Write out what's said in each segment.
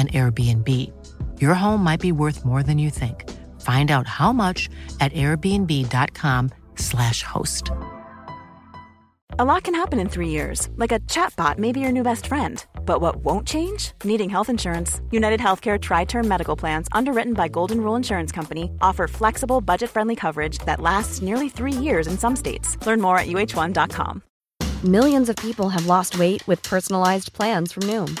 an Airbnb. Your home might be worth more than you think. Find out how much at airbnb.com/slash host. A lot can happen in three years, like a chatbot may be your new best friend. But what won't change? Needing health insurance. United Healthcare Tri Term Medical Plans, underwritten by Golden Rule Insurance Company, offer flexible, budget friendly coverage that lasts nearly three years in some states. Learn more at uh1.com. Millions of people have lost weight with personalized plans from Noom,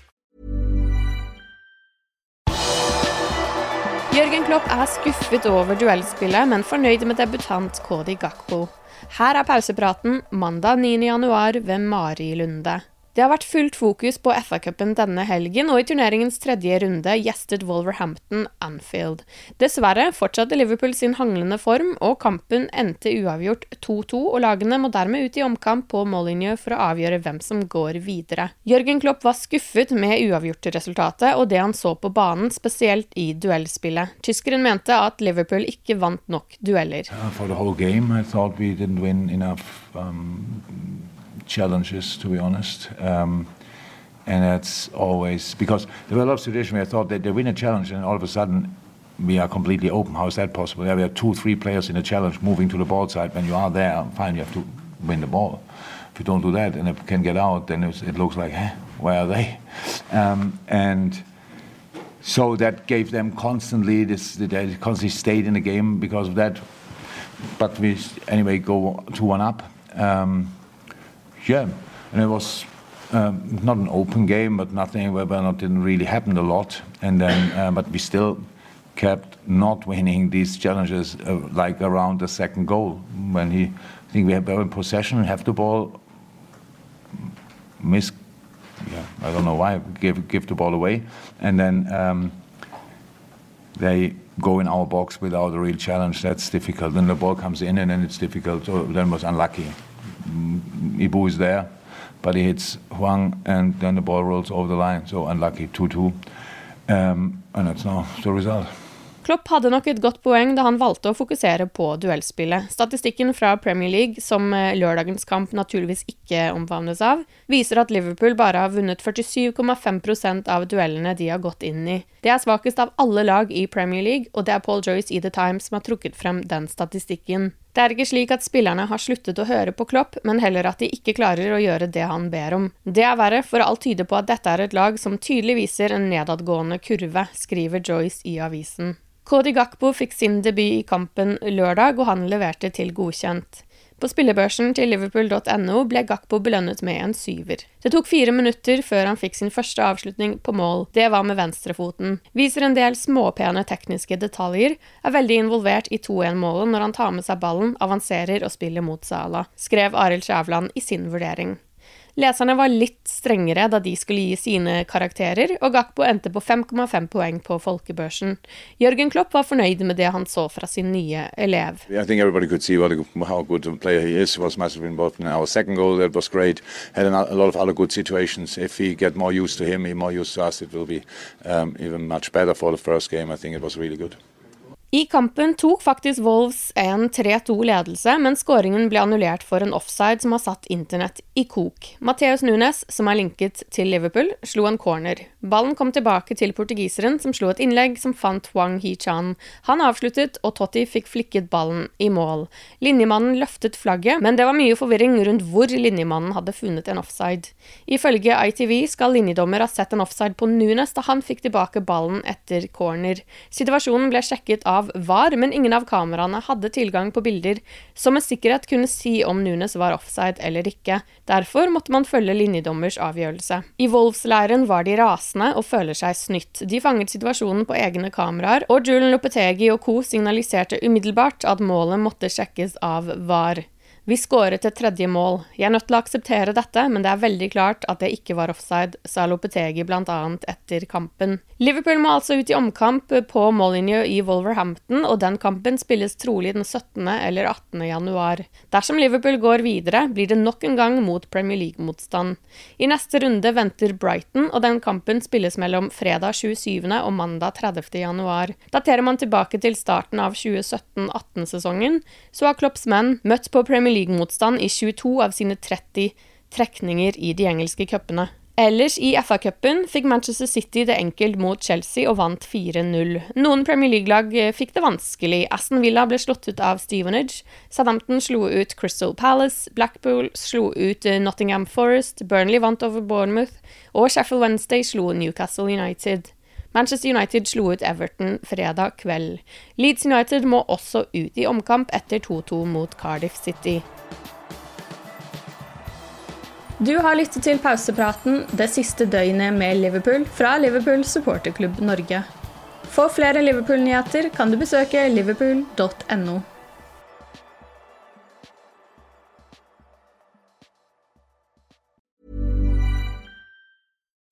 Jørgen Klopp er skuffet over duellspillet, men fornøyd med debutant Cody Gakpo. Her er pausepraten mandag 9.1 ved Mari Lunde. Det har vært fullt fokus på FA-cupen denne helgen, og i turneringens tredje runde gjestet Wolverhampton Anfield. Dessverre fortsatte Liverpool sin hanglende form, og kampen endte uavgjort 2-2, og lagene må dermed ut i omkamp på Molyneux for å avgjøre hvem som går videre. Jørgen Klopp var skuffet med uavgjortresultatet og det han så på banen, spesielt i duellspillet. Tyskeren mente at Liverpool ikke vant nok dueller. Uh, challenges, to be honest. Um, and that's always because there were a lot of situations where I thought that they win a challenge and all of a sudden we are completely open. How is that possible? Yeah, we have two, three players in a challenge moving to the ball side. When you are there, fine, you have to win the ball. If you don't do that and it can get out, then it looks like, eh, where are they? Um, and so that gave them constantly this. They constantly stayed in the game because of that. But we anyway go two one up. Um, yeah, and it was um, not an open game, but nothing where not didn't really happen a lot. And then, uh, but we still kept not winning these challenges uh, like around the second goal when he. I think we have in possession, and have the ball, miss. Yeah, I don't know why give give the ball away, and then um, they go in our box without a real challenge. That's difficult. Then the ball comes in, and then it's difficult. So then was unlucky. Ibu is there, but he hits Huang, and then the ball rolls over the line. So unlucky, 2-2. Um, and that's now the result. Klopp hadde nok et godt poeng da han valgte å fokusere på duellspillet. Statistikken fra Premier League, som eh, lørdagens kamp naturligvis ikke omfavnes av, viser at Liverpool bare har vunnet 47,5% av duellene de har gått inn i. Det er svakest av alle lag i Premier League, og det er Paul Joyce i The Times som har trukket frem den statistikken. Det er ikke slik at spillerne har sluttet å høre på Klopp, men heller at de ikke klarer å gjøre det han ber om. Det er verre, for alt tyder på at dette er et lag som tydelig viser en nedadgående kurve, skriver Joyce i avisen. Cody Gakpo fikk sin debut i kampen lørdag, og han leverte til godkjent. På spillebørsen til liverpool.no ble Gakpo belønnet med en syver. Det tok fire minutter før han fikk sin første avslutning på mål. Det var med venstrefoten. Viser en del småpene tekniske detaljer, er veldig involvert i 2-1-målet når han tar med seg ballen, avanserer og spiller mot Sala, skrev Arild Skjævland i sin vurdering. Leserne var litt strengere da de skulle gi sine karakterer, og Gakpo endte på 5,5 poeng på folkebørsen. Jørgen Klopp var fornøyd med det han så fra sin nye elev. I think everybody could see what a, how good player he is. Was massively involved in our second goal. That was great. Had a, lot of other good situations. If we get more used to him, he more used to us, it will be um, for the first game. I think it was really good. I kampen tok faktisk Wolves en 3-2-ledelse, men skåringen ble annullert for en offside som har satt internett i kok. Mateus Nunes, som er linket til Liverpool, slo en corner. Ballen kom tilbake til portugiseren, som slo et innlegg som fant Wang Hichan. Han avsluttet, og Totti fikk flikket ballen i mål. Linjemannen løftet flagget, men det var mye forvirring rundt hvor linjemannen hadde funnet en offside. Ifølge ITV skal linjedommer ha sett en offside på Nunes da han fikk tilbake ballen etter corner. Situasjonen ble sjekket av av VAR, men ingen av kameraene hadde tilgang på bilder som med sikkerhet kunne si om Nunes var offside eller ikke. Derfor måtte man følge linjedommers avgjørelse. I Wolves-leiren var de rasende og føler seg snytt. De fanget situasjonen på egne kameraer, og Julen Lopetegi og co. signaliserte umiddelbart at målet måtte sjekkes av VAR. Vi skåret et tredje mål. Jeg er nødt til å akseptere dette, men det er veldig klart at det ikke var offside, sa Lopetegi bl.a. etter kampen. Liverpool må altså ut i omkamp på mållinje i Wolverhampton, og den kampen spilles trolig den 17. eller 18. januar. Dersom Liverpool går videre, blir det nok en gang mot Premier League-motstand. I neste runde venter Brighton, og den kampen spilles mellom fredag 27. og mandag 30. januar. Daterer man tilbake til starten av 2017-18-sesongen, så har Klopps menn møtt på Premier League-motstand i 22 av sine 30 trekninger i de engelske cupene. Ellers i FA-cupen fikk Manchester City det enkelt mot Chelsea og vant 4-0. Noen Premier League-lag eh, fikk det vanskelig. Aston Villa ble slått ut av Stevenage. Southampton slo ut Crystal Palace. Blackpool slo ut eh, Nottingham Forest. Burnley vant over Bournemouth. Og Sheffield Wednesday slo Newcastle United. Manchester United slo ut Everton fredag kveld. Leeds United må også ut i omkamp etter 2-2 mot Cardiff City. Du har lyttet til pausepraten det siste døgnet med Liverpool fra Liverpool supporterklubb Norge. For flere Liverpool-nyheter kan du besøke liverpool.no.